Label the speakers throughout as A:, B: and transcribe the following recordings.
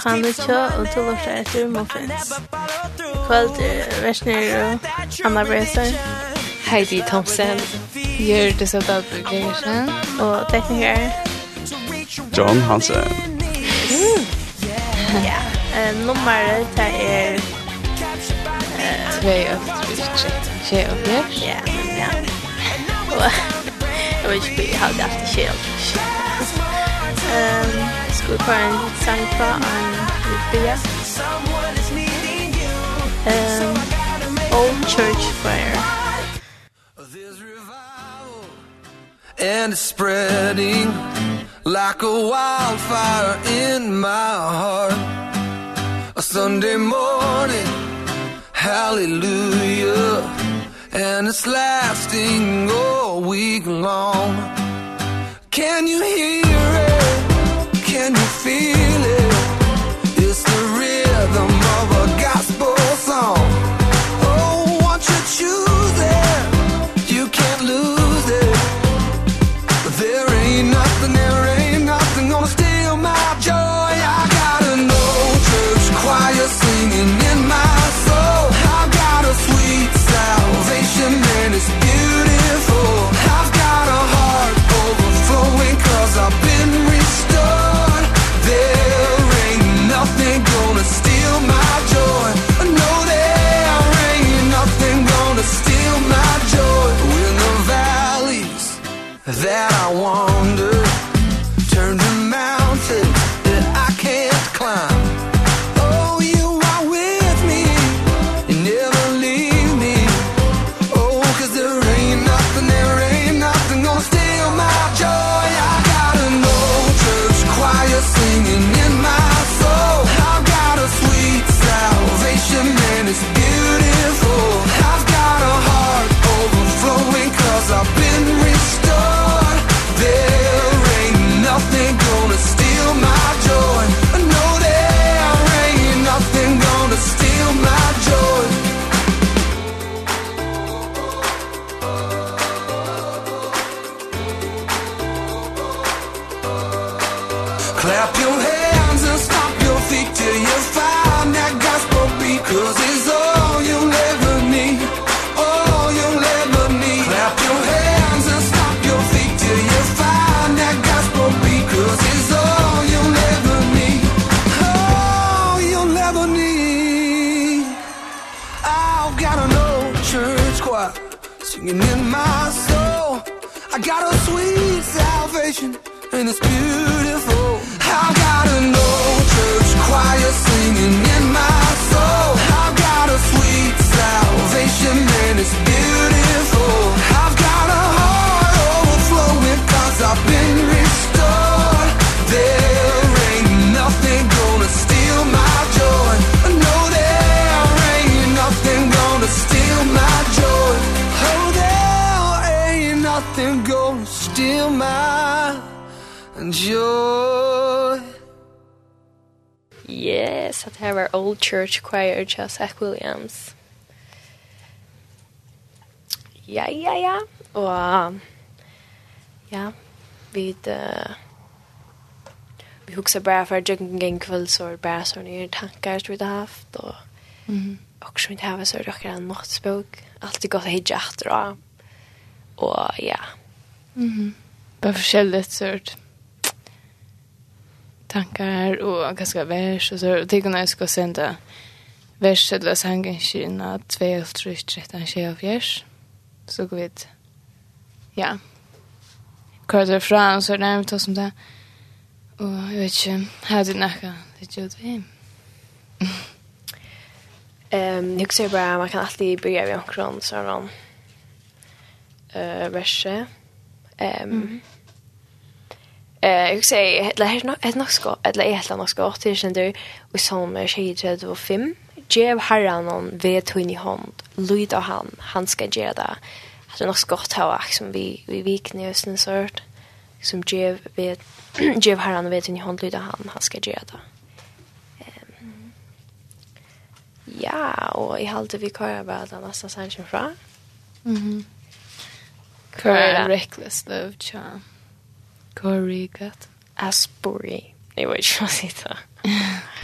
A: klokkan nutja, og to lortar etter Muffins. Kvöld er versner og Anna Breser.
B: Heidi Thompson. Gjør Thomsen. Gjørdis og Dalby Gregersen.
A: Og tekniker.
C: John Hansen.
A: Ja, nummeret det er...
B: Tvei og trutje. Tje og bjørs.
A: Ja, ja. Og... Jeg vet ikke, jeg hadde alltid tje og trutje skulle få en sang for en bia. Um, Old Church Fire.
D: And it's spreading like a wildfire in my heart. A Sunday morning, hallelujah. And it's lasting all week long. Can you hear? feel that I
B: want. at her var old church choir just Zach Williams. Ja, ja, ja. Og ja, vi uh, vi husker bare for jungen gang kveld så er bare så nye tankar som vi har haft og
A: mm -hmm.
B: og som vi har så røkker en nattspåk. Alltid godt hidja etter og og ja.
A: Mm -hmm.
B: Bare forskjellig sort tankar och ganska vers och så. Det kan jag ska sända vers eller sangen kina 2 13 tjej vers så går vi ja. Kör det fram så när vi tar som det. Och jag vet inte hade det näka. Det gjorde vi Ehm, jag ser bara man kan alltid börja med omkring sådär om eh verse. Ehm, Eh, jag säger eller här ett något ska eller ett annat ska till sen du och som är tjejer och fem. Jev Harran on vet hon i hand. Luida han han ska ge det. Att det något ska ta som vi vi vikne och en sort som Jev vet Jev Harran vet hon i hand Luida han han ska ge det. Ehm. Ja, och i halde vi kör bara den nästa sanchen fra.
A: Mhm.
B: Mm Kör
A: reckless love charm. Corrigat.
B: Asbury. Jeg vet ikke hva det.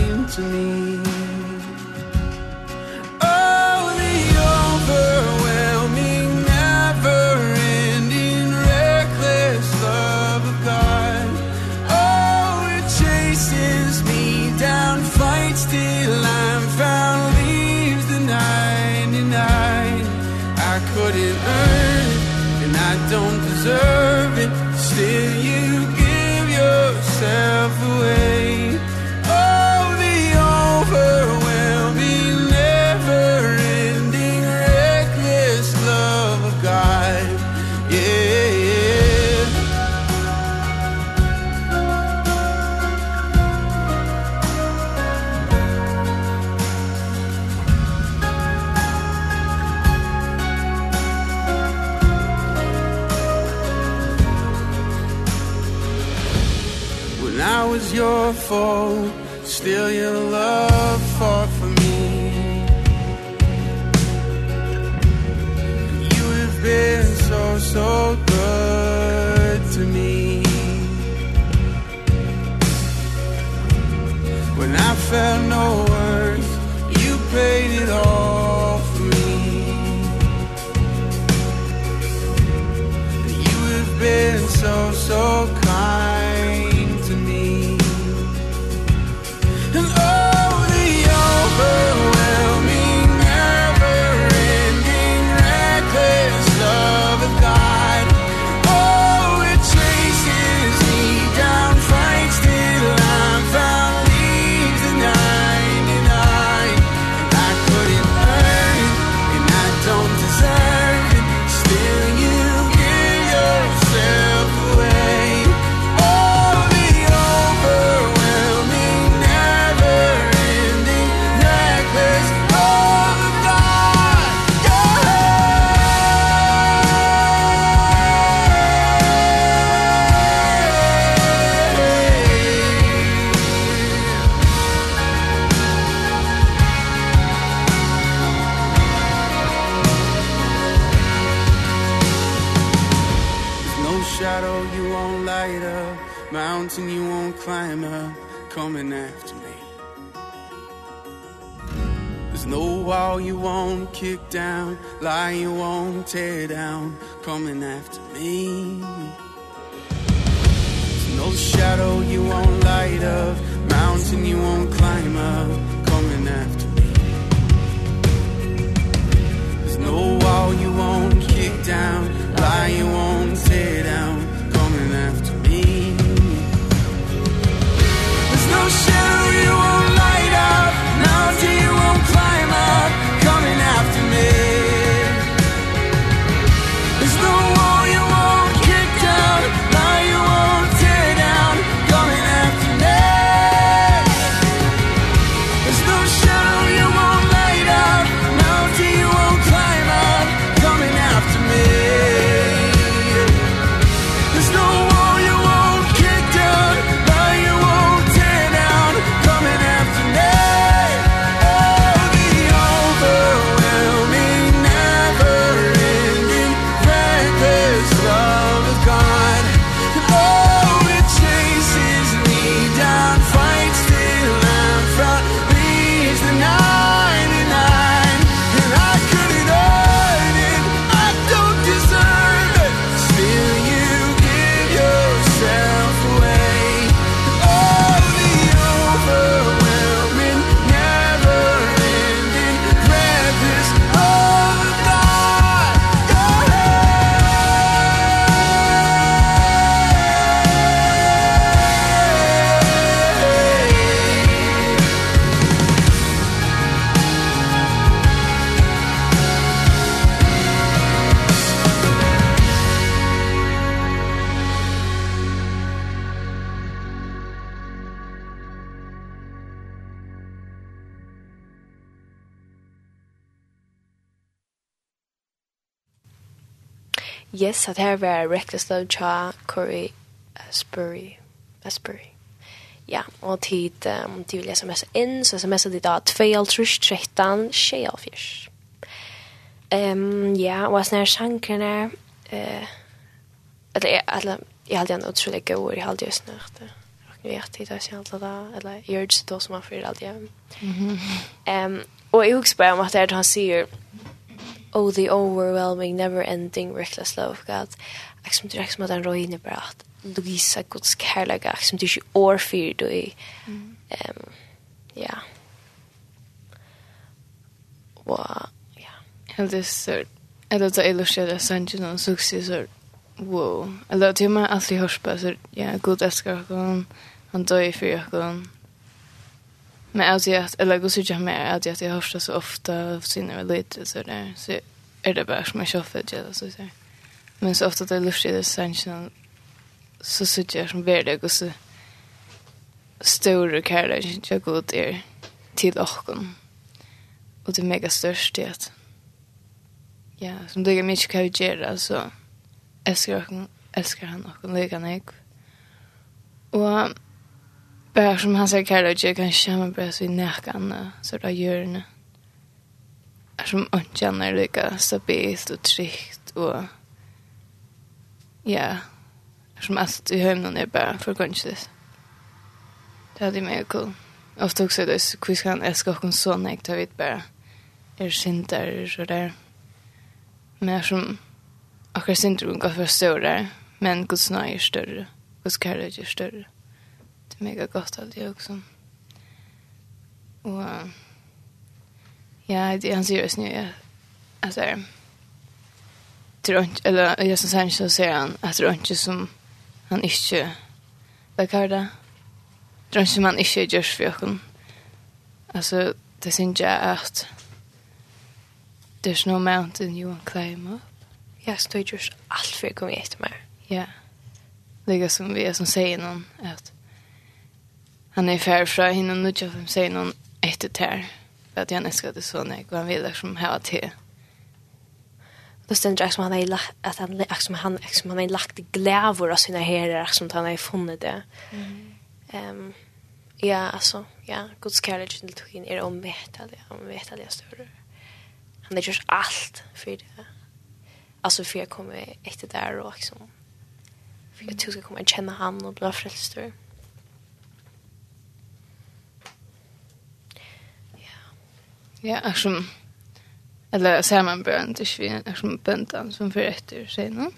E: me. for
B: yes, at her var Reckless Love Cha, Corey Asbury. Asbury. Ja, og tid, um, de vil jeg smsa inn, så smsa de da 2.13.24. Um, ja, og sånne her sjankerne, uh, eller, eller, jeg hadde en utrolig god ord, jeg hadde jo snart det. Jeg vet ikke, jeg sier alt det, eller jeg gjør det så da som man fyrir alt hjem. Um, og jeg husker bare om at det er det han sier, oh the overwhelming never ending reckless love of God. Jag som direkt som att han rojne bara att Louisa Guds kärlek jag som du inte år för du i. Ja. Och ja.
F: Helt det så eller så illustrerar lustigt att sangen och success så wow. Eller det man alltid hörs på så ja god älskar hon. han dör för honom Men alltså jag eller går så jag med att jag jag hörs så ofta av sina lite så där så är det bara som jag köper det så så. Men så ofta det lyfts det sanction så så jag som värde går så stora kärlek jag går ut er till ochkon. Och det mega störst det att ja, som det är mycket kan göra så älskar jag älskar han och lägga ner. Och Bara som han säger kärlek, jag kan känna bara så i näkan så där gör det. Är som inte känner lika stabilt och tryggt och ja, är som allt i hemmen är bara för konstigt. Det hade mig cool. Ofta också det så quiz kan älska och så näkt jag vet bara är synder så där. Men som akkurat synder går för större, men Guds nåd är större. Guds kärlek är större mega gott av det också. Och ja, det han ser just nu är alltså Tront, eller jag som sen så ser han att det inte som han inte verkar det. Det är inte man inte gör för jag Alltså, det syns jag att there's no mountain you won't climb up.
B: Jag står just allt för att komma efter mig.
F: Ja. Det är som vi är som säger någon att han är färd från henne nu jag fem säger någon ett ett här att jag älskar det så när han vill som här till
B: då ständer jag som han har att han som han som han har lagt glävor av sina herrar som han har funnit det ehm ja alltså ja Guds kärlek till tog är omvetad omvetad jag större han har gjort allt för det alltså för jag kommer efter där och liksom för jag tror jag kommer känna han och bli frälst
F: Ja, är som eller ser man bön till svin är som böntan som för efter sig nu.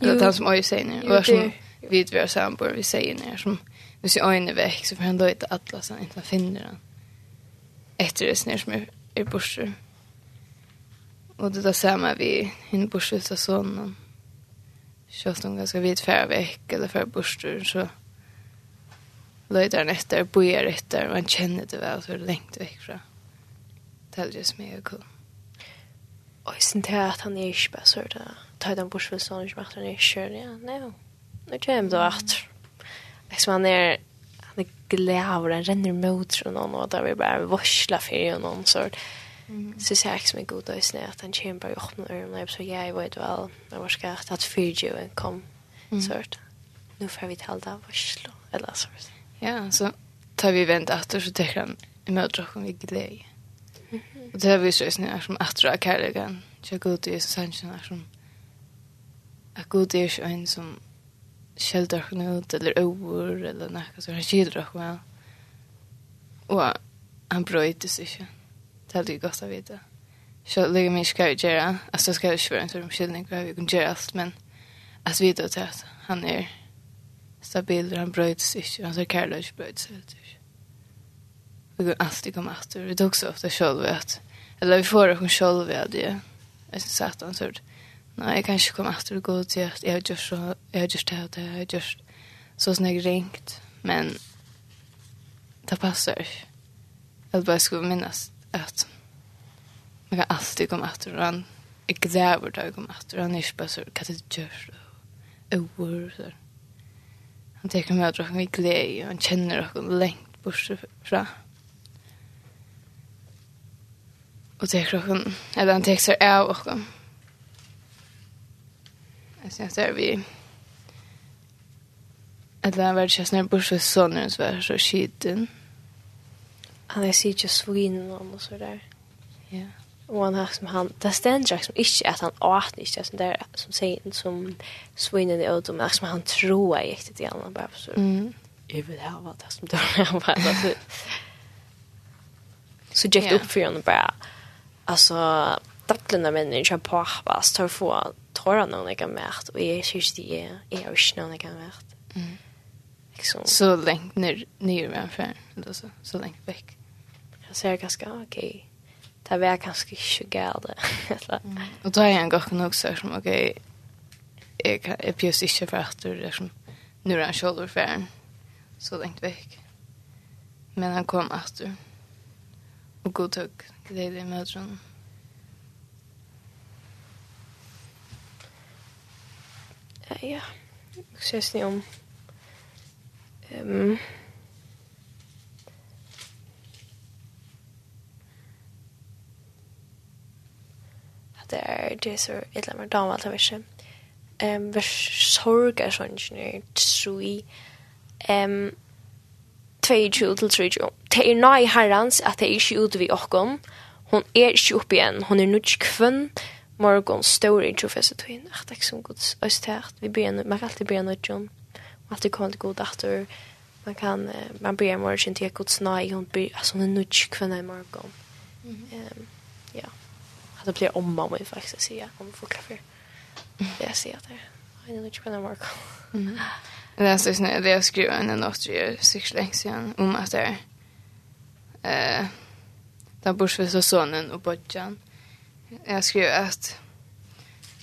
F: Eller det som oj säger nu och som vid vi är sambor, vi säger när som vi ser ögonen väck så får han då inte alla sen inte finner han. Efter det snär som är, är borste. Och det där samma vi hin borste så sonen. Kjøst hun ganska vid før vekk, eller før borster, så löjtar efter, bojar efter, han känner det väl så är det längt väck från. Det är just mega cool.
B: Och sen det att han är inte bara så där. Ta den bort för sån inte han är kör ja. Nej. Nu kör då att. Liksom han är han är glad han renner mot från någon och där vi bara varsla för någon så Mm. Så ser jag som en god ösne att han kör bara öppna öronen så jag vet väl. Men vad ska att fyrju en kom sort. Nu får vi tala av varsla eller så. Mm.
F: Ja, så tar vi vänt efter så tar han emot och vi glädje. Och det har vi så snart som efter att kärleken. Jag går till Jesus han som att god är en som skäldar henne ut eller över eller något så han skildrar väl. Och han bröjter sig inte. Det hade ju gott att veta. Så lägger mig ska jag göra. Alltså ska jag inte vara en sån skiljning vad vi kan göra allt men att veta att han är stabil, och han bröt sig inte, han sa Karloj bröts inte. Vi går alltid komma efter, vi tog så ofta själva att, eller vi får oss själva att det är så att han sa, nej jag kanske kommer efter och gå till att jag har gjort så, jag har gjort det här, jag har gjort så som jag ringt, men det passar. Jag bara skulle minnas att man kan alltid komma efter och han är gräver där jag kommer efter, han är inte bara så, kan det göra så, över så. Han tar med at han er glede, och han kjenner dere längt bort fra. Och tar dere, eller han tar sig av dere. Jeg synes at vi, eller han var kjøst ned bort fra sånne, så var så skiten.
B: Han er sikkert svinen om og så der.
F: Ja.
B: Yeah. Och han har som han, det ständer som inte att han åt inte, som där som säger som svinnen i ödom, men som han tror jag gick det igen, han bara så,
F: mm.
B: jag vill ha det som det var, bara så. Så gick det upp för honom bara, alltså, dattlarna människor kör på hoppas, tar få tårar någon jag har märt, och jag syns det är, jag har inte någon jag har märt.
F: Mm.
B: Liksom.
F: Så längt ner, ner med en färg, så, så längt väck.
B: Jag ser ganska, okej, okay det var kanskje ikke galt. mm.
F: Og da er jeg en gang nok så som, ok, jeg, jeg pjøs ikke for at det er som, nu er han selv ferden, så lengt vekk. Men han kom etter, og god tøk, det er det med sånn.
B: Ja, ja. Jeg synes ni om, um, det er det så et eller annet dame alt av verset. Um, vi sorger sånn ingeniør, tror Um, 22 til 23. Det er nøy herrens at det er ikke ute vi åkken. Hun er ikke oppe igjen. Hun er nødt kvønn. Morgon står i tjofest og tøyen. Ach, det er ikke som gods østert. Vi begynner, man kan alltid begynne nødt om. Alltid kommer til god atter. Man kan, man begynner morgen til gods nøy. Hun blir, altså hun er nødt kvønn i morgon. Mm -hmm. um, det blir om man vill faktiskt säga om fotografer. Jag ser att det är en entreprenör mark. morgon.
F: Det är så snä det jag skrev en natt ju sex längs igen om att det eh där bors vi så sonen och bodjan. Jag skrev att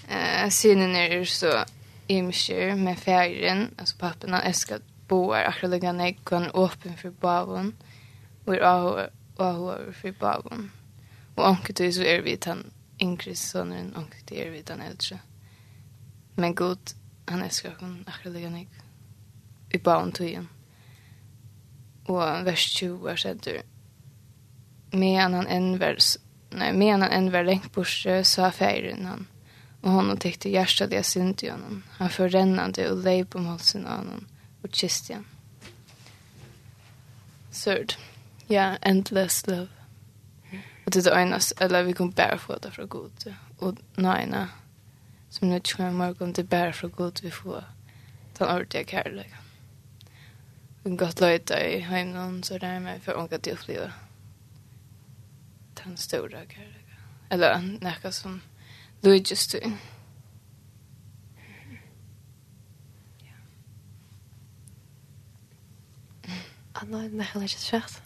F: eh synen är så imskir med färgen alltså papporna älskar boar akkurat nek kan öppen för bavon och är och har för bavon. Och anket så är vi tan yngre sonen omkring er vi den äldre. Men god, han älskar hon akkurat lika nek. I barn tog Og vers 20 er sedder. Medan han enn vers, nei, medan han en vers länk borse sa feiren han. Og hon tyckte hjertet jag synd i honom. Han förrännade og lei på målsen av honom. og kysste han. Sørd. Ja, yeah, endless love. Och det är enas, eller vi kan bara få det från god. Och nej, nej. Som nu tror jag morgon, det är bara från Gud vi får den ordentliga kärleken. Vi kan gott löjta i hemmen så där med för att inte uppleva den stora kärleken. Eller något som du just du.
B: Anna, det är helt svært.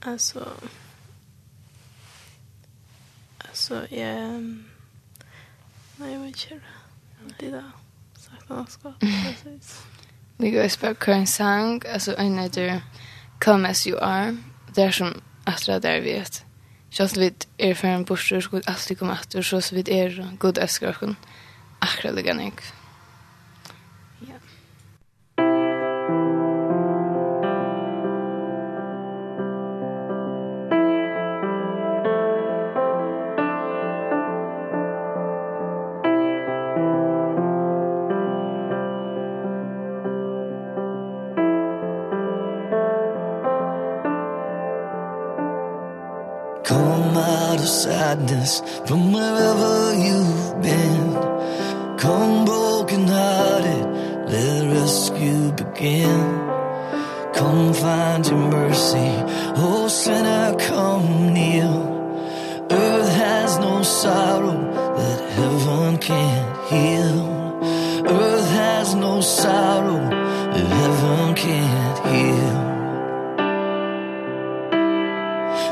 A: Alltså... Alltså, jag... Nej, jag vet inte. Det är det. Sagt något skap. Precis.
F: Vi går och spelar en sang. Alltså, en heter Come As You Are. Det är som Astra där vet. Så Just vid er en bostad så god alltid komma efter så vid er god älskar akkurat lika nekv.
G: Come out of sadness from wherever you've been. Come broken hearted, let rescue begin. Come find your mercy, oh sinner come kneel Earth has no sorrow that heaven can't heal. Earth has no sorrow that heaven can't heal.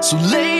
G: So lay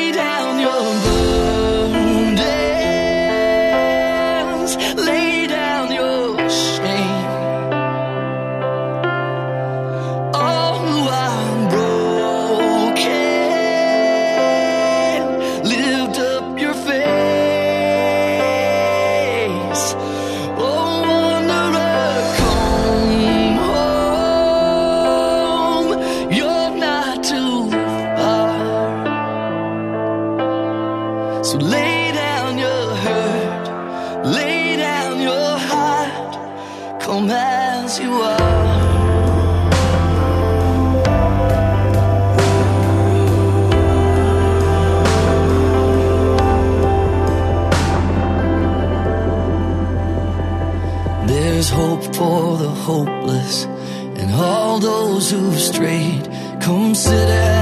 G: hooves straight. Come sit down.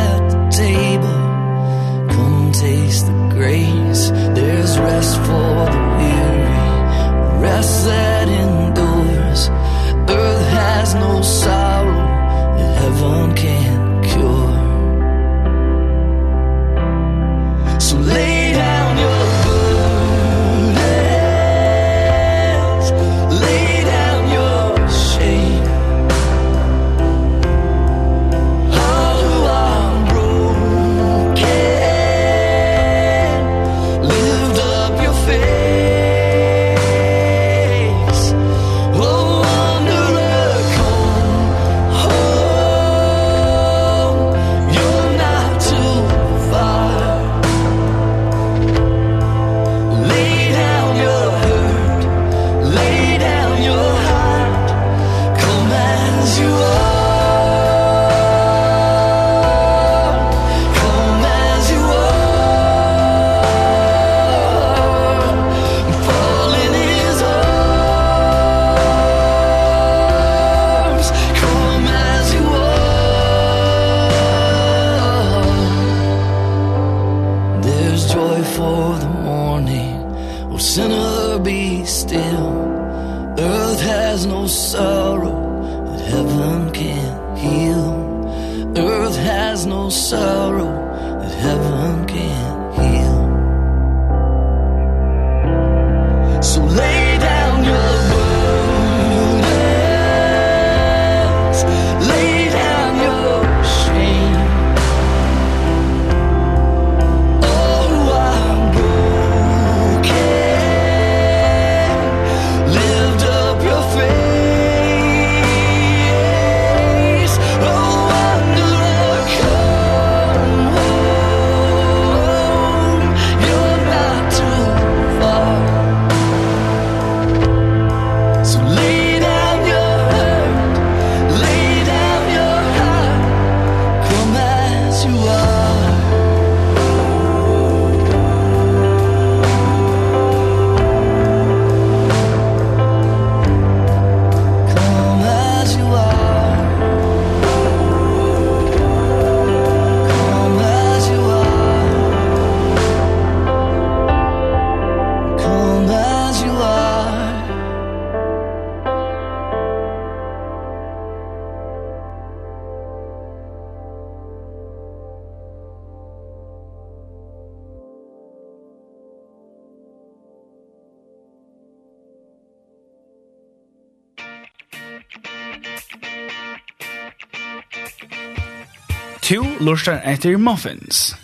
H: lustar etter muffins.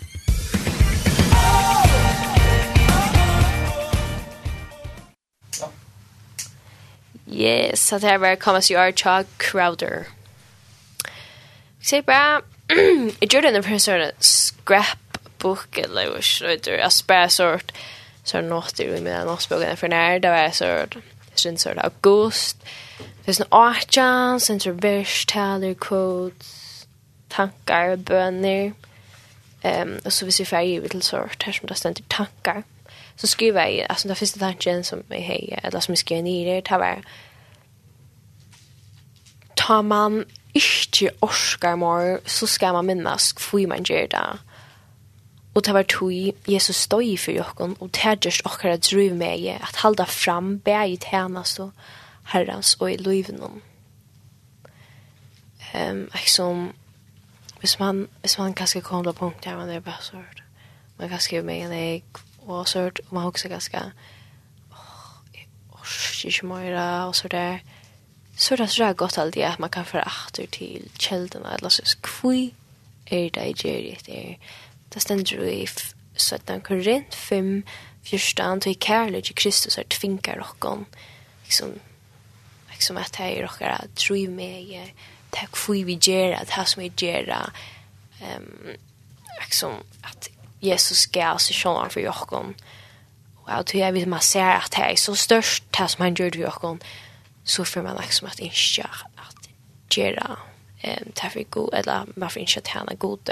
B: Yes, så det här var Thomas J.R. Chag Crowder. Vi säger bara, jag gjorde den för en sån scrapbook eller vad så heter det. Alltså sort, så nåttor i mina nåttsboken för när det var så sen sort august. Det är en archan, sen så vers, taler, quotes, tankar, bøner, um, och så hvis vi färger givet sort, här som det ständer tankar, så skriver jeg, altså den første tanken som jeg hei, eller som jeg skriver nere, det var, ta man ikke orskar mer, så skal man minnes hvor man gjør det. Og det var tog Jesus støy for jokken, og det er just okkara driv med at halda fram, bæg i tjenest og herrans og i løyven. Um, liksom, som hvis man, hvis man kanskje kommer til punkt der man er bare sørt, man kan skrive med en egg, og sørt, og man også kanskje, åh, jeg orsker ikke mer, og så der, så det er godt alt det at man kan forakter til kjeldene, eller så kvui er det i gjerrig der. Det stender jo i 17 Korint 5, 14, til kærlighet til Kristus er tvingar okkon, liksom, liksom at her er okkara tru med, tack för vi ger att här som vi ger ehm liksom att Jesus ska alltså sjön för Jakob och att hur jag vill man ser att det är så störst det som han gjorde för Jakob så får man liksom att inte att göra ehm taffig god eller varför inte att han är god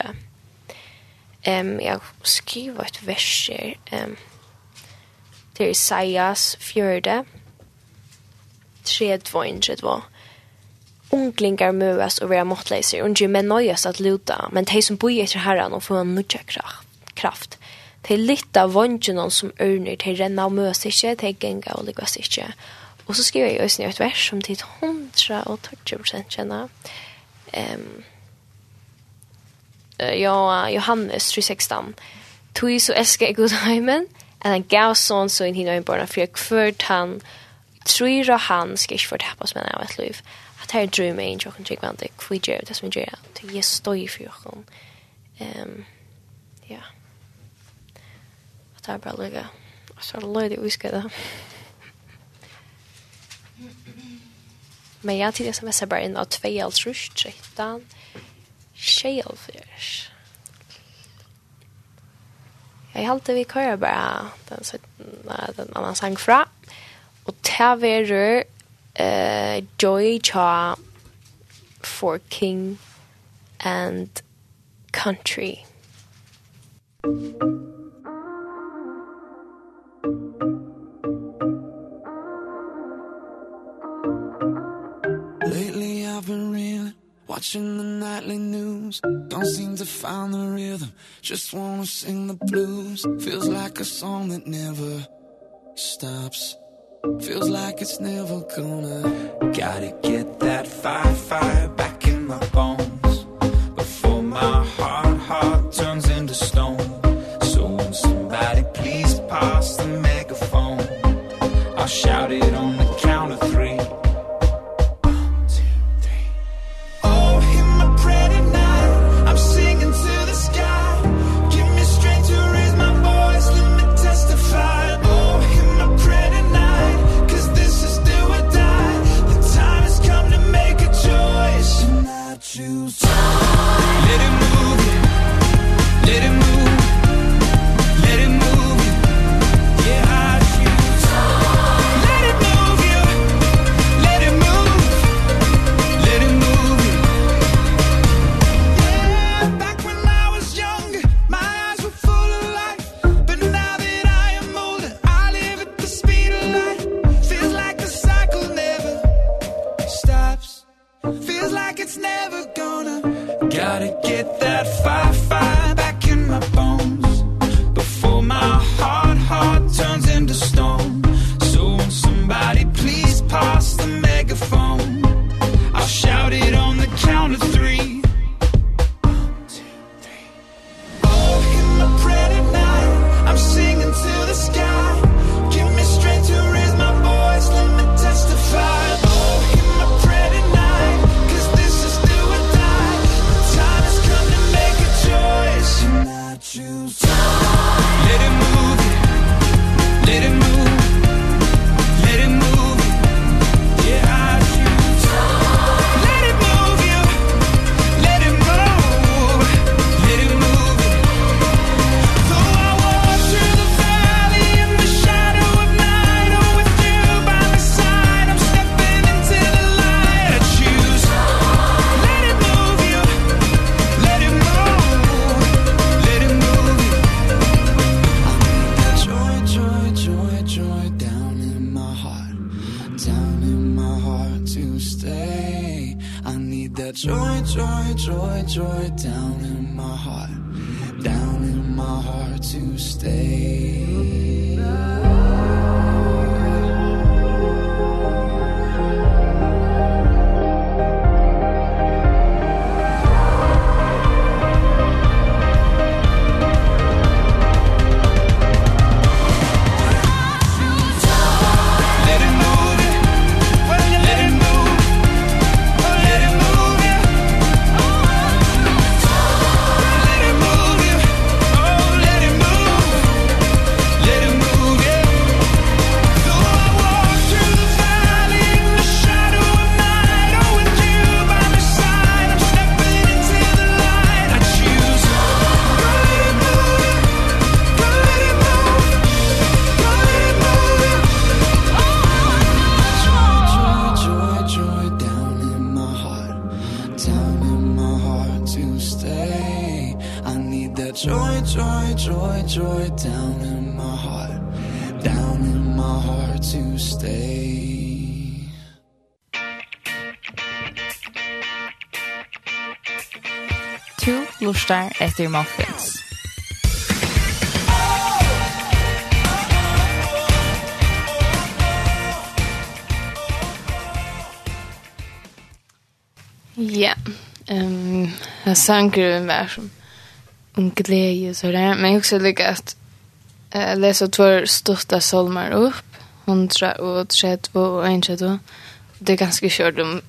B: Ehm jag skriver ett vers. Ehm det är Isaias 4. 3, 2, 1, 2. Unglingar møves og være måttleiser, og unge menn nøyes at luta, men de som bor etter herren og får en nødja kraft. De litt av vondgjennom som ørner, de renner og møes ikke, de ganger og lykkes ikke. Og så skriver jeg også et vers som til 120 prosent kjenner. Um, ja, Johannes 3.16. Tui så elsker jeg god heimen, at han gav sånn så inn hinn øynbarna, for jeg kvørt han, tror han skal ikke fortapas med han av et liv. Og det här är drömmen i tjocken tjockvante. Vi gör det som vi gör. Det är stoj för tjocken. Um, ja. Att det här bara lycka. Så är det löjligt uiska det. Men jag till sms är bara en av 2, 13, 24. Jeg halte vi kører bare den, den, den sang fra. Og til å uh, Joy Cha for King and Country.
I: Lately I've been reeling Watching the nightly news. Don't seem to find the rhythm Just wanna sing the blues. Feels like a song that never stops. Feels like it's never gonna Gotta get that fire destroyed down.
J: Mr. Muffins.
F: Ja. Ehm, jag sanker en vers som om glädje och sådär. Men också lika att eh, läsa två största solmar upp. Hundra och trettvo och en trettvo. Det är ganska kört om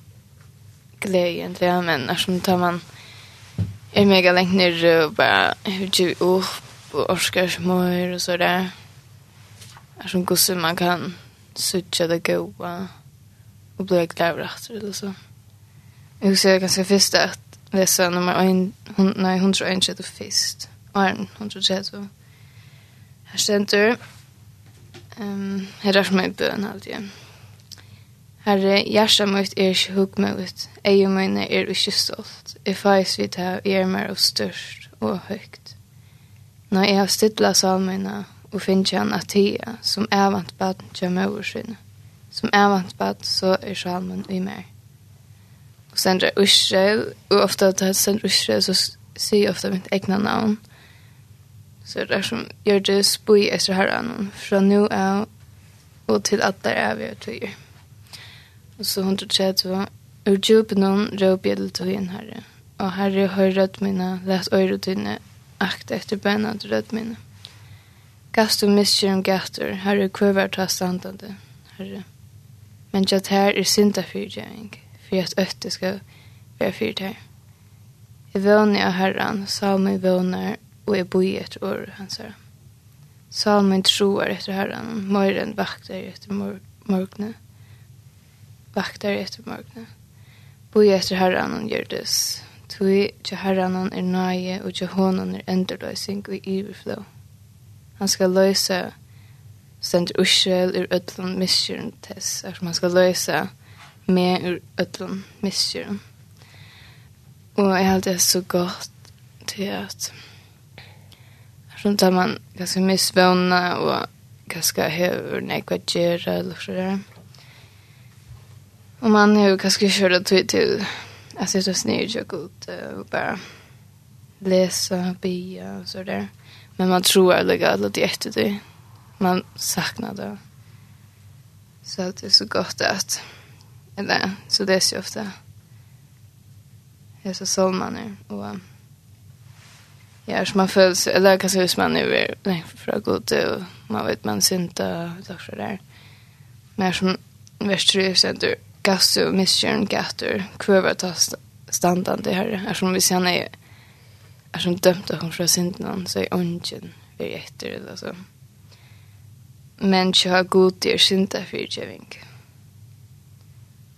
F: glädje egentligen. Men eftersom tar man är mega längt ner och bara hur du upp och orskar smör och så där. Är som gosse man kan sucha det goa och bli glad efter eller så. Jag ser ganska först att läsa nummer hon nej 131 först. Arn 130. Här ständer Ehm, här är som en bön alltid. Herre, hjärsta mot er ikke hugg mot, eie mine er ikke stolt jeg faktisk vidt her er mer og størst og høyt. Når jeg har stidla salmina og finner han at tida som er vant baden kommer over sinne. Som er vant baden så er salmen i mer. Og sen Israel, og ofta at jeg sender Israel så sier jeg ofte mitt egna navn. Så det er som gjør det spui etter herren fra nu av og til at der er vi og tøyer. Og så 130 Ur djupen hon råp jeg til tøyen herre, og herre hør rødt mine, let øyre tøyne, akt etter bena til rødt mine. Gast og om gatter, herre kvøver ta standande, herre. Men jat her er synda fyrtjøring, for at øtte skal være fyrt her. Jeg vønner av herren, salmen vønner, og jeg bor etter året hans herre. Salmen troar etter herren, morgen vakter etter mor morgene. Vakter etter morgene. Boi etter herran hon gjørdes. Tui til herren hon er nøye og til hånden er endurløysing og iverflå. Han skal løse stendur ursel ur ödlun miskjøren tess, er som han skal løse med ur ödlun miskjøren. Og jeg held det så godt til at Sånn tar man ganske mye svøvna og ganske hever nekva gjerra eller så der. Och man har ju kanske kört till till att sitta snygg och ut och bara läsa, bia och sådär. Men man tror att det är lite efter det. Man saknar det. Så att det är så gott att eller så det är så ofta det är så som man är och ja, så man följs eller kanskje hvis man er är nej, för att gå ut man vet man syns inte och så där. Men som värst tror jag gasso misjön gator kvar ta standande här är som vi ser är är som dömt att hon från synden så är ongen vi efter eller så. Men jag har god det synda för giving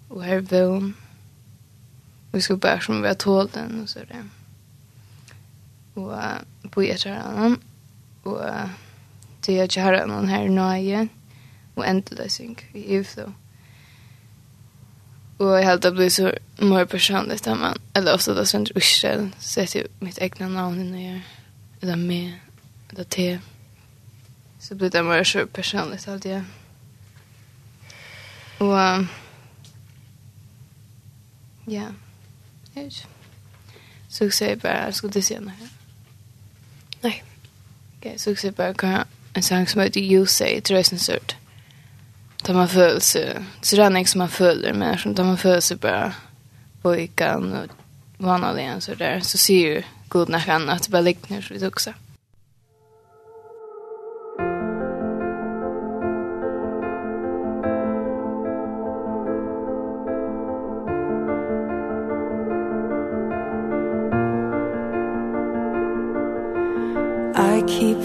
F: och här vi ska bära som vi har tålt den och så där och uh, på ett annan och uh, det är jag har någon här nöje och ändå det synk i UFO. Och jag hade blivit så mer personligt där man. Eller också då sen Ursel. Så jag mitt egna namn innan jag. Eller med. Eller te. Så blir det mer så personligt allt jag. Och. Um, ja. Jag vet Så jag säger bara, jag ska inte se något
B: här.
F: Nej. Okej, så jag säger bara, en sång som heter You Say, tror jag är sin där man föll sig så det er ikke som man följer med som där man föll sig bara pojkan vanlig vanligen så der, så sier jo god nok han det bare ligger så
K: vi också.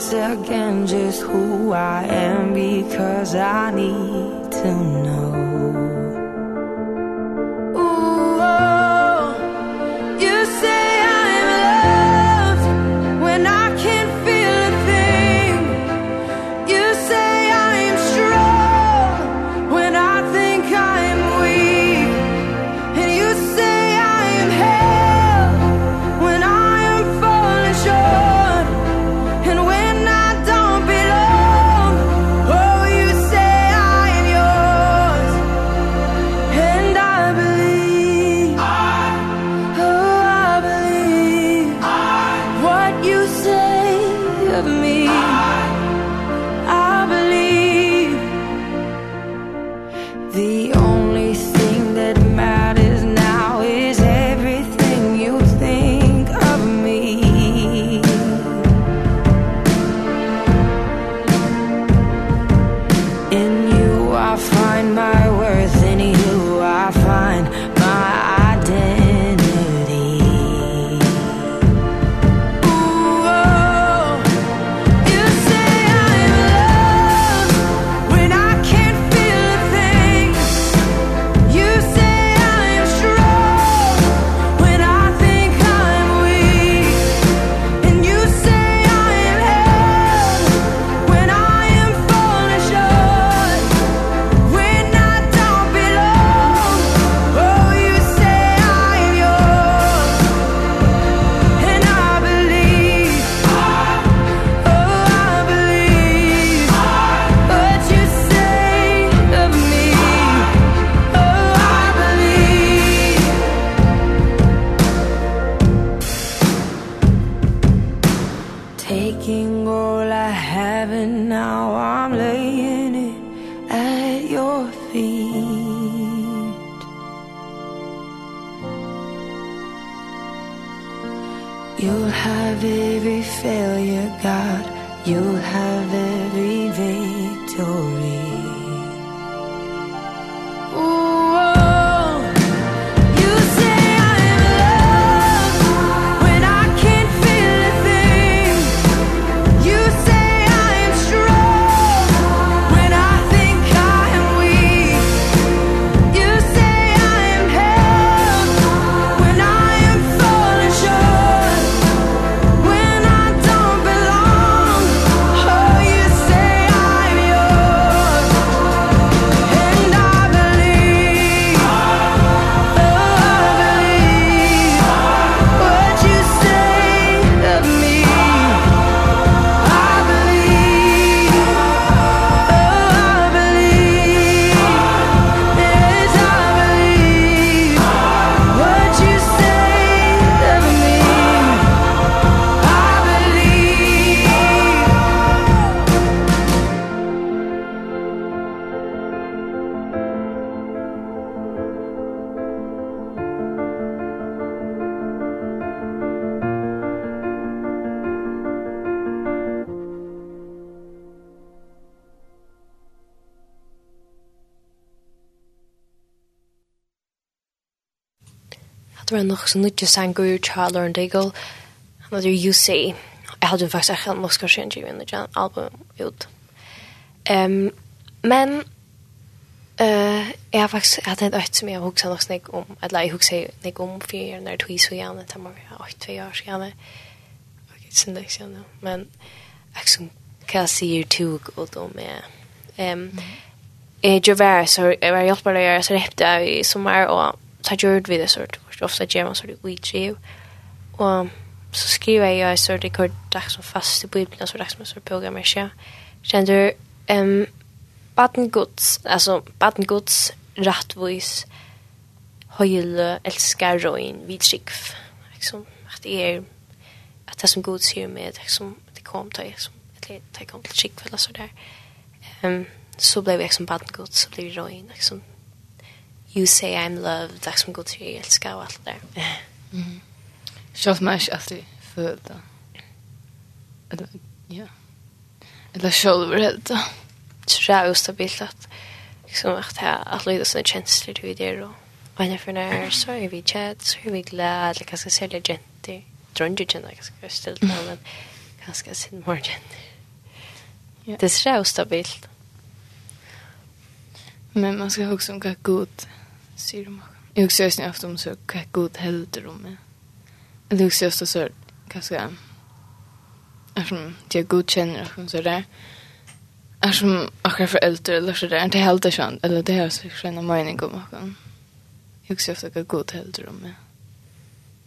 K: once again just who I am because I need to know
B: Det var nok så nytt jag ur Charles and Daigle. Han hadde You Say. Jeg hadde jo faktisk ikke en Oscarskänd i min album ut. Um, men eh jeg har faktisk jeg hadde ett ökt som jag hukset nok snakk om Eller jeg hukset nok om for når jeg tog så gjerne. Det var man var tve år så Ok, Okej, sen det sen men också kan se ju två gott om Jeg gjør vær, så var jag å gjøre, så det i sommer, og så gjør vi det sort först ofte gjør man så det utdriv. Och så skriver jeg jag så det går dags som fast i Bibelen, så dags som så programmerar ikke. Kjenner du um, baden gods, altså baden gods rättvis høyle, älskar roin vid. Liksom at det er at det som god sier med liksom det kom til, liksom ett det kom til skick eller så der. Um, så blev jag som baden Guds så blev roin liksom you say I'm loved, tack som god till jag älskar och allt det där. Mm.
F: Själv man inte alltid följt det. Eller, ja. Eller själv rädd det.
B: Så det är ostabilt att liksom att ha att lyda sådana känslor du det och Vann jag för när så är vi chat, så är vi glad, eller ganska sälja gentig. Drönder gentig, ganska ställt med, men ganska sin mor
L: gentig.
B: Det är så stabilt.
L: Men man ska också vara god sier de också. Jag också just nu ofta om så hur god helter de är. Eller också just så vad ska som eftersom jag godkänner och så där är som akkurat för äldre eller så där inte helt det eller det här så känner man inte om kan jag också ofta hur god helter de är.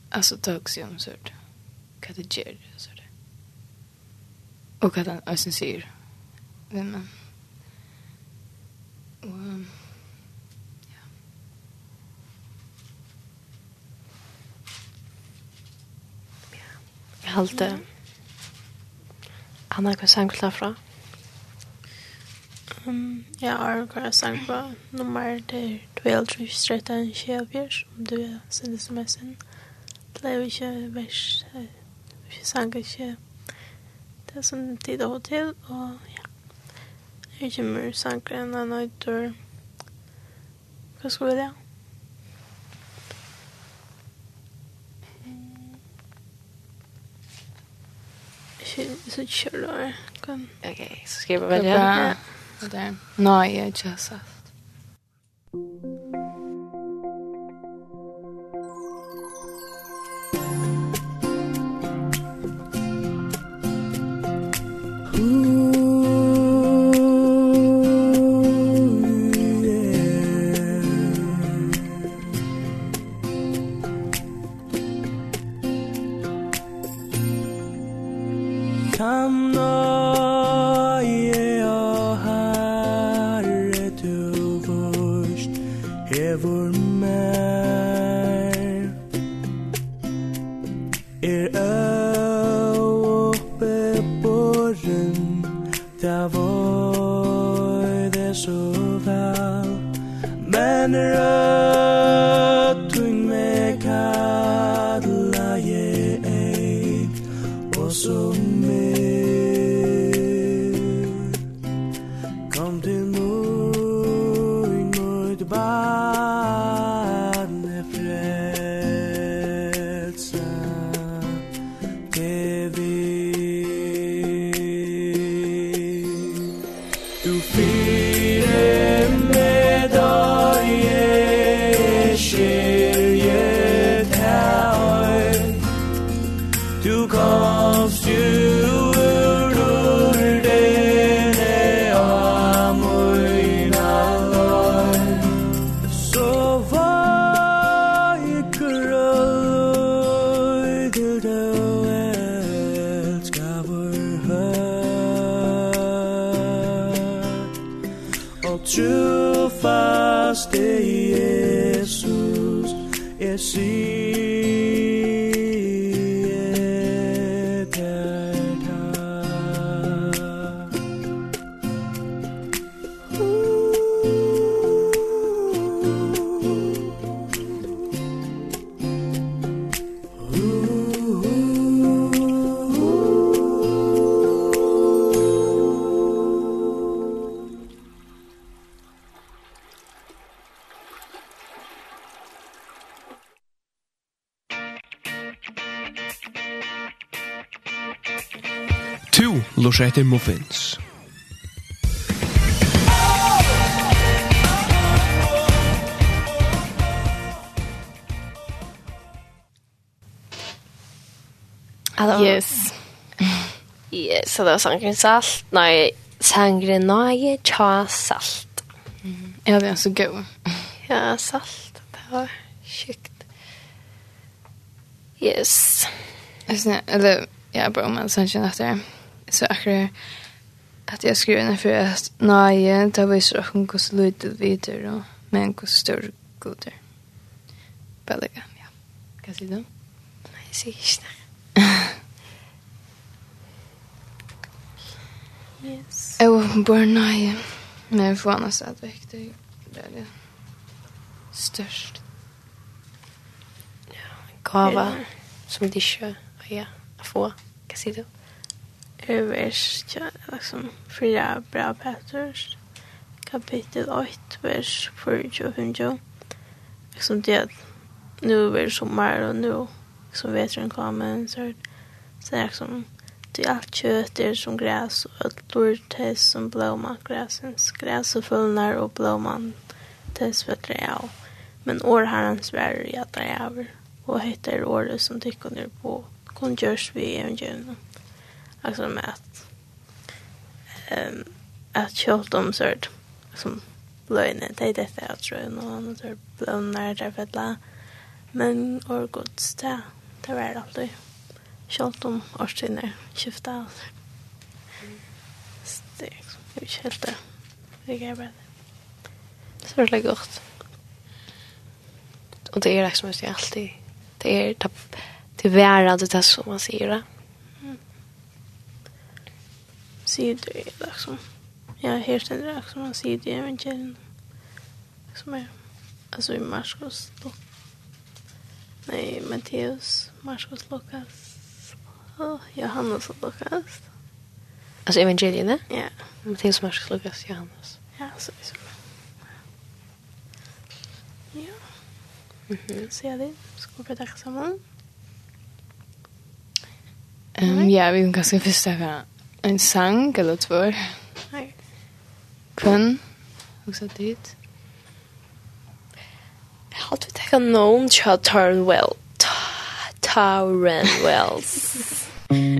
L: Alltså tack så om så vad det gör så där. Och vad han sen säger. Men, men,
B: helt det. Anna, kan sang klar fra?
A: Um, ja, jeg har sang fra nummer der 12, 13, 24, om du vil sende sms'en. Det er jo ikke vers, ikke sang ikke det er som tid og til, og ja. Jeg kommer sangren, jeg nøyder, hva skulle jeg så kör då.
B: Okej, så ska jag välja.
L: Ja. Där. Nej, jag just så.
C: leter etter muffins.
B: Alltså,
L: Yes.
B: yes, så det var sangren salt. Nei, sangren nøye tja salt. Mm.
L: Ja, det er så god.
B: ja, salt. Det var sjukt. Yes.
L: Jeg synes, eller, ja, bra, men sånn kjenner jeg etter det så akkurat att jag skriver ner för att nej, det var ju så hon går så lite vidare och men går så stor god där. Bellega, ja. Kan se då?
B: Nej, jag ser inte.
A: Yes.
L: Jag bor nej. Men får annars att väckte det är det störst.
B: Ja, en kava som det kör. Ja, få. Kan se
A: då? vers liksom fyra bra Petrus kapitel 8 vers 4 och 5 liksom det at nu er det sommar og nu liksom vet vetren kommer så så det liksom det är allt kött er som gräs och allt lort som blomma gräsens gräs och fullnar och blomman tills vetter av. Men år herrens värre i att det är över och heter året som tykker ned på kun gjørs vi evangelium alltså med att ehm um, att kjolt om sort som blöjne det är det jag tror någon annan där blönar där för att men or gott det det var det alltid kjolt om årstiner skifta steg vi skilta det. Är bra
B: så det är gott. Och det är liksom just alltid. Det är tapp det är värre det som man säger det
A: sidor liksom. Ja, här ständer det också man sidor i evangelien. Som är, alltså i Marskos då. Nej, Matteus, Marskos, Lukas, oh, Johannes och Lukas.
B: evangelien, evangelierna?
A: Ja.
B: Matteus, Marskos, Lukas, Johannes.
A: Ja, så är det. Ja. Mm -hmm. Så jag det. Ska vi prata samman?
K: Um, ja, vi kan ganska först säga en sang eller två.
A: Nej.
K: Kun. Och så dit.
B: Jag har tagit en någon Charles Well. Tyrone Wells.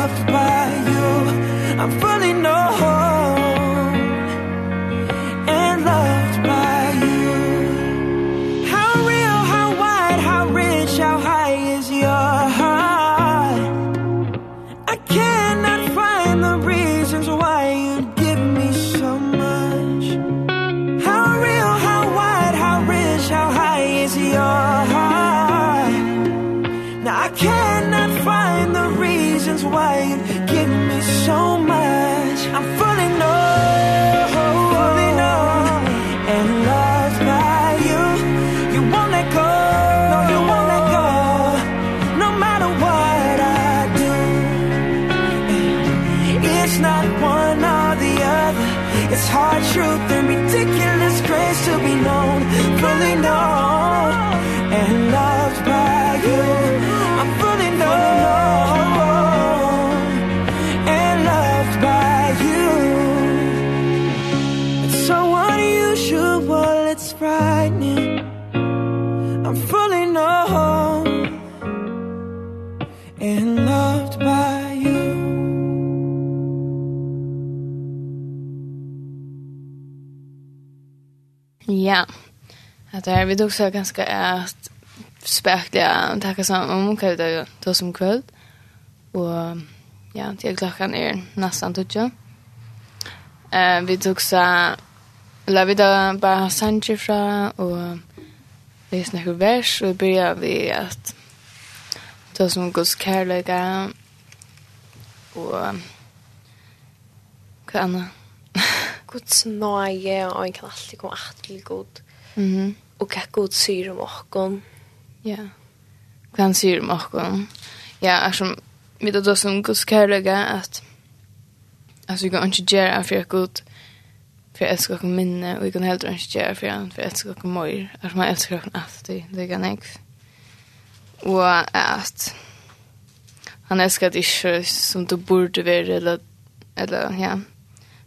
M: loved by you. I'm fully
K: know
F: att det här vi tog så ganska att spekla och tacka så om kan det då som kväll och ja till klockan är nästan tutja eh vi tog så la vi då bara Sanchi fra och vi snackade vers och började vi att då som Guds kärleka och vad annat
B: Guds nåje och en kan alltid komma att till god.
F: Mhm.
B: Mm og hva god sier om åkon.
F: Ja. Vad han syr om åkon. Ja, eftersom vi då som Guds kärlek att alltså vi kan inte göra för att god för jag älskar och minne och vi kan helt inte göra för att jag älskar och mor, Eftersom man älskar och alltid. Det kan jag Och att han älskar dig som du borde vara eller, eller ja,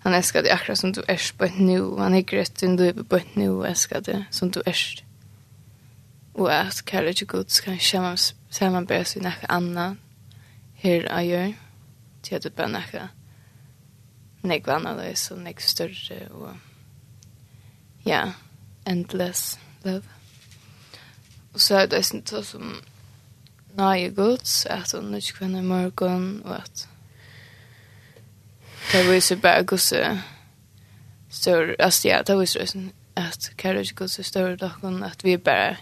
F: Han älskar dig akkurat som du är på ett nu. Han är grött som du är på ett nu. och älskar dig som du är. Och att kärlek och god ska sammanbörja i näka annan. Här jag gör. Till att du bara näka nek vanalös och nek större och ja, endless love. Och så är det sånt som nöje gods, att hon inte kvinner morgon och att Det var ju så bara gosse stor, alltså ja, det var ju så att Karus gosse stor dock att vi bara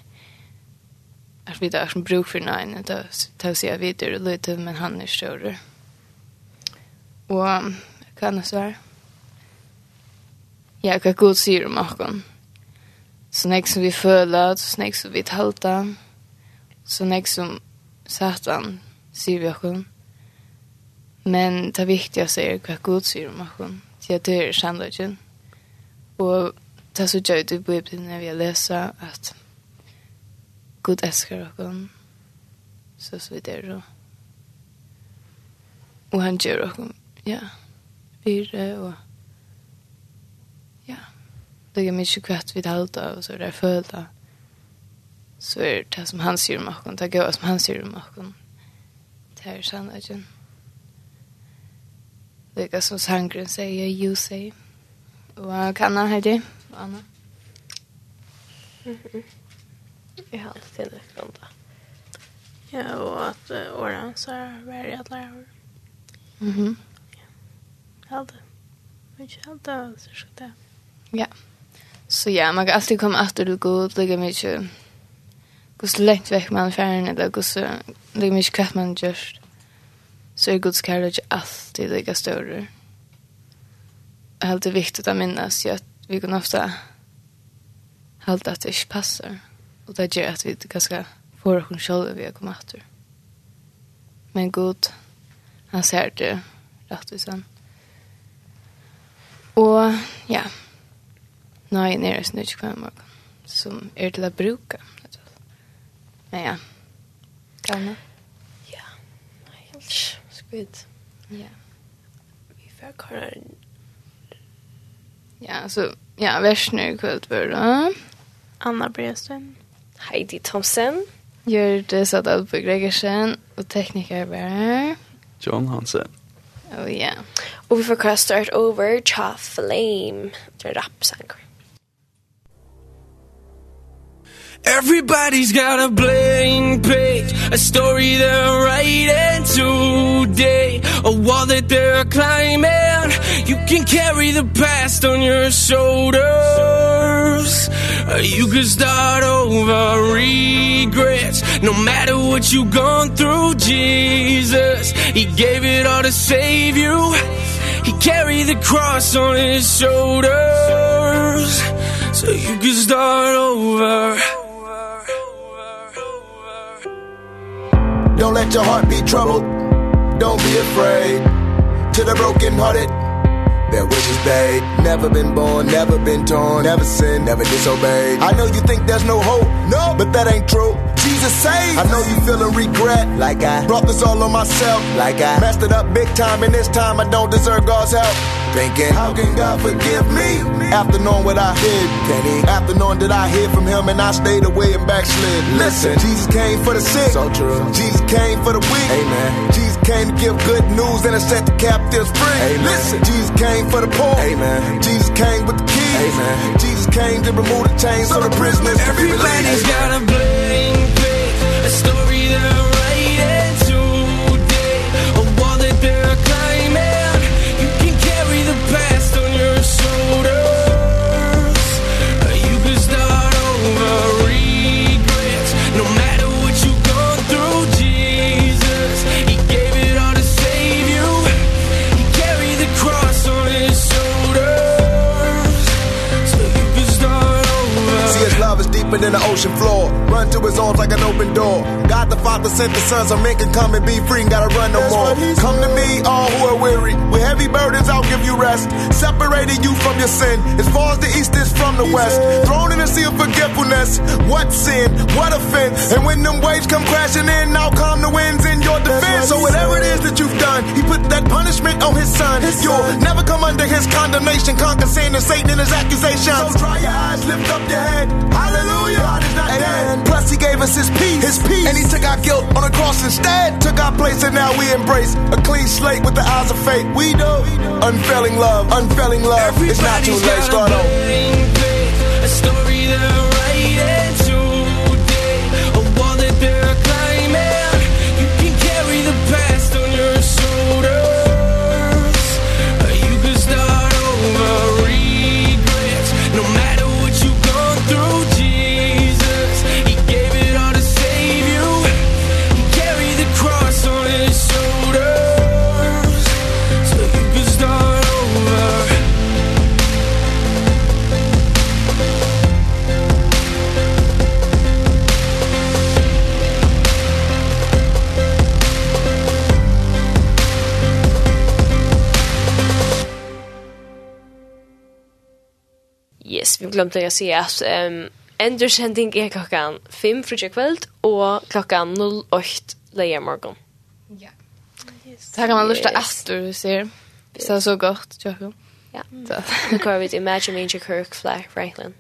F: att vi där som bruk för nine då tar sig vidare lite men han är större. Och kan det svär. Ja, jag kan god se om någon. Så näck som vi fölar, så näck som vi talta. Så näck som satan, ser vi också. Men det viktigaste er hva god sier om honom. Så det er sannolikheten. Og det er så gör det i Bibelen når vi läser at god älskar honom. Så så vidare då. Och han gör honom, ja, vidare och ja, det är mycket kvart vid allt och så där följda. Så är det som han säger om honom, det är som han säger om honom. Det här är sannolikheten. Det är som sangren säger, you say. Vad kan han här det? Anna?
B: Mm. Jag har alltid till det vänta.
A: Ja, og at uh, åren så er varje alla år.
F: Mhm.
A: Mm ja. Allt. Men ikke helt det så skal det.
F: Ja. Så ja, man kan alltid komma efter det god, och lägga mycket. Gå så långt väck man färgen eller gå så lägga mycket kraft man just så är Guds kärlek alltid lika större. Det är alltid viktigt att minnas ju att vi kan ofta hålla att det inte passar. Och det gör att vi ganska får oss själva vi har kommit efter. Men Gud, han ser det rättvisan. Och ja, nej, nere är snart kvar morgon. Som är till att bruka. Men ja, kan gamla.
B: Ja, nej, vet.
F: Ja.
B: Vi får kolla
F: Ja, så ja, Värsnö kvällt var
A: Anna Bresten.
B: Heidi Thomsen.
F: Gjörde på Gregersen Og tekniker var.
N: John Hansen.
B: Oh
F: ja.
B: Yeah. Och vi får kolla Start Over, Cha Flame. Det er rapsanker.
E: Everybody's got a blank page A story they're writing today A wall that they're climbing. You can carry the past on your shoulders. You can start over regrets No matter what you've gone through, Jesus He gave it all to save you. He carried the cross on his shoulders. So you can start over
O: Don't let your heart be troubled. Don't be afraid. To the broken hearted Their wishes paid. Never been born, never been torn Never sinned, never disobeyed. I know you think there's no hope No, but that ain't true. Jesus saves. I know you feeling regret like I brought this all on myself like I messed it up big time and this time I don't deserve God's help. Thinking how can God forgive me after knowing what I did? Can he after knowing that I hid from him and I stayed away and backslid? Listen, Jesus came for the sick. So true. Jesus came for the weak. Amen. Jesus came to give good news and to set the captives free. Amen. Listen, Jesus came for the poor. Amen. Jesus came with the keys. Amen. Jesus came to remove the chains so the prisoners can be released.
E: Everybody's got a
O: blame deeper than the ocean floor. Run to his arms like an open door. God the Father sent the Son so men can come and be free and gotta run no That's more. Come to me all who are weary. With heavy burdens I'll give you rest. Separating you from your sin. As far as the east is from the he west. said. Thrown in the sea of forgetfulness. What sin, what offense? And when them waves come crashing in I'll calm the winds in your defense. So whatever it is that you've done He put that punishment on his son. His You'll son. never come under his condemnation. Conquer sin and Satan and his accusations. So dry your eyes, lift up your head. Hallelujah, God is not Amen. dead. Plus he gave us his peace, his peace. And he took our guilt on the cross instead. Took our place and now we embrace a clean slate with the eyes of faith. We know unfailing love, unfailing love. Everybody's it's not too late, start over.
E: A story that
B: glömde jag säga att um, endursending är klockan 5 för kväll och klockan 08 leja morgon.
F: Ja. Yes. Det här kan man lusta efter du ser. Det är så gott, Jakob.
B: Ja. Nu går vi till Imagine Major Kirk, Flack, Franklin.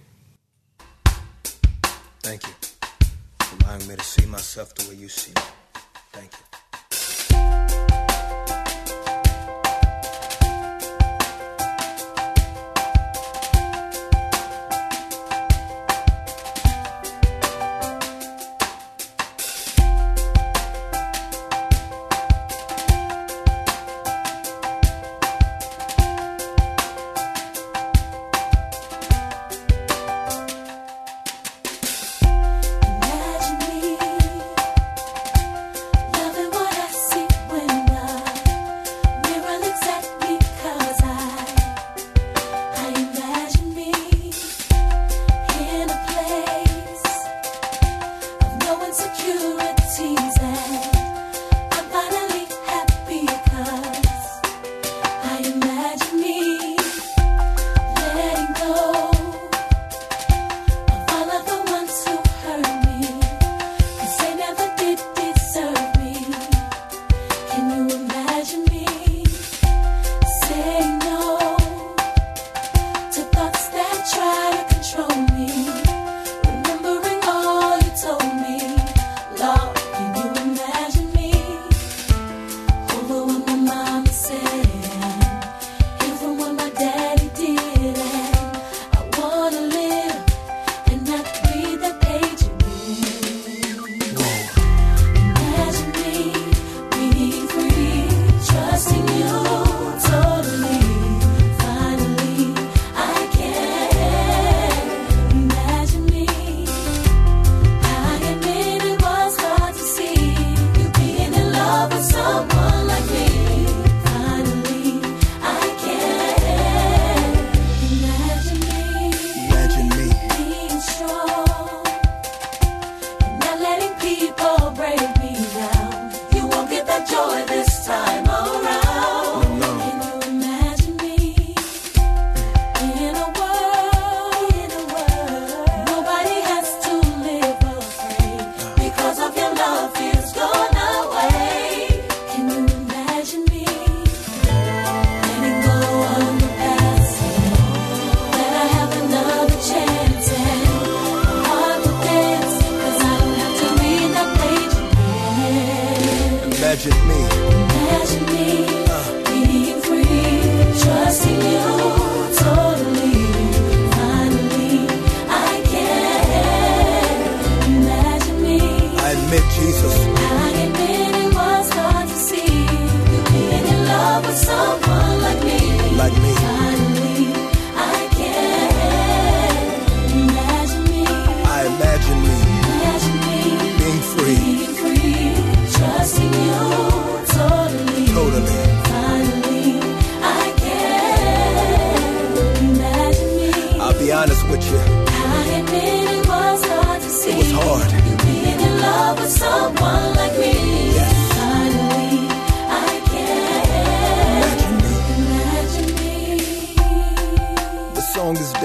O: Thank you for allowing me to see myself the way you see me. Thank you.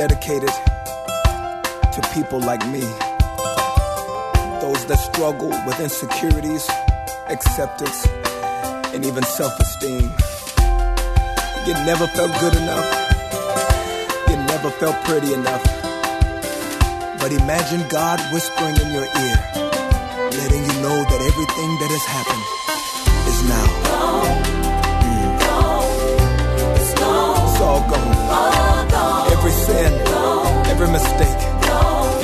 D: dedicated to people like me. Those that struggle with insecurities, acceptance, and even self-esteem. You never felt good enough. You never felt pretty enough. But imagine God whispering in your ear, letting you know that everything that has happened is now. Go, mm. go, it's gone. It's all gone. Oh. Every sin, every mistake,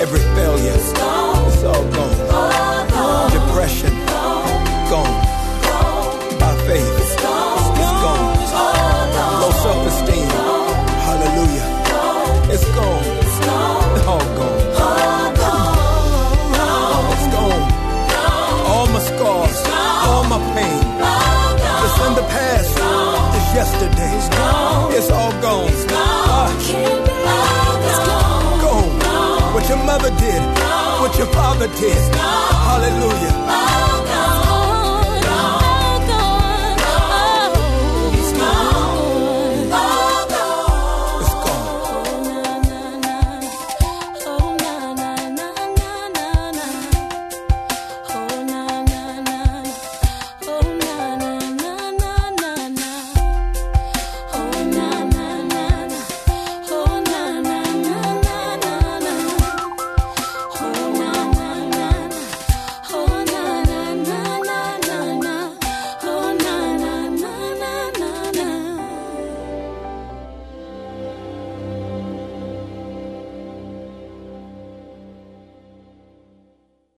D: every failure, it's all gone. Depression, gone never did what your father did hallelujah.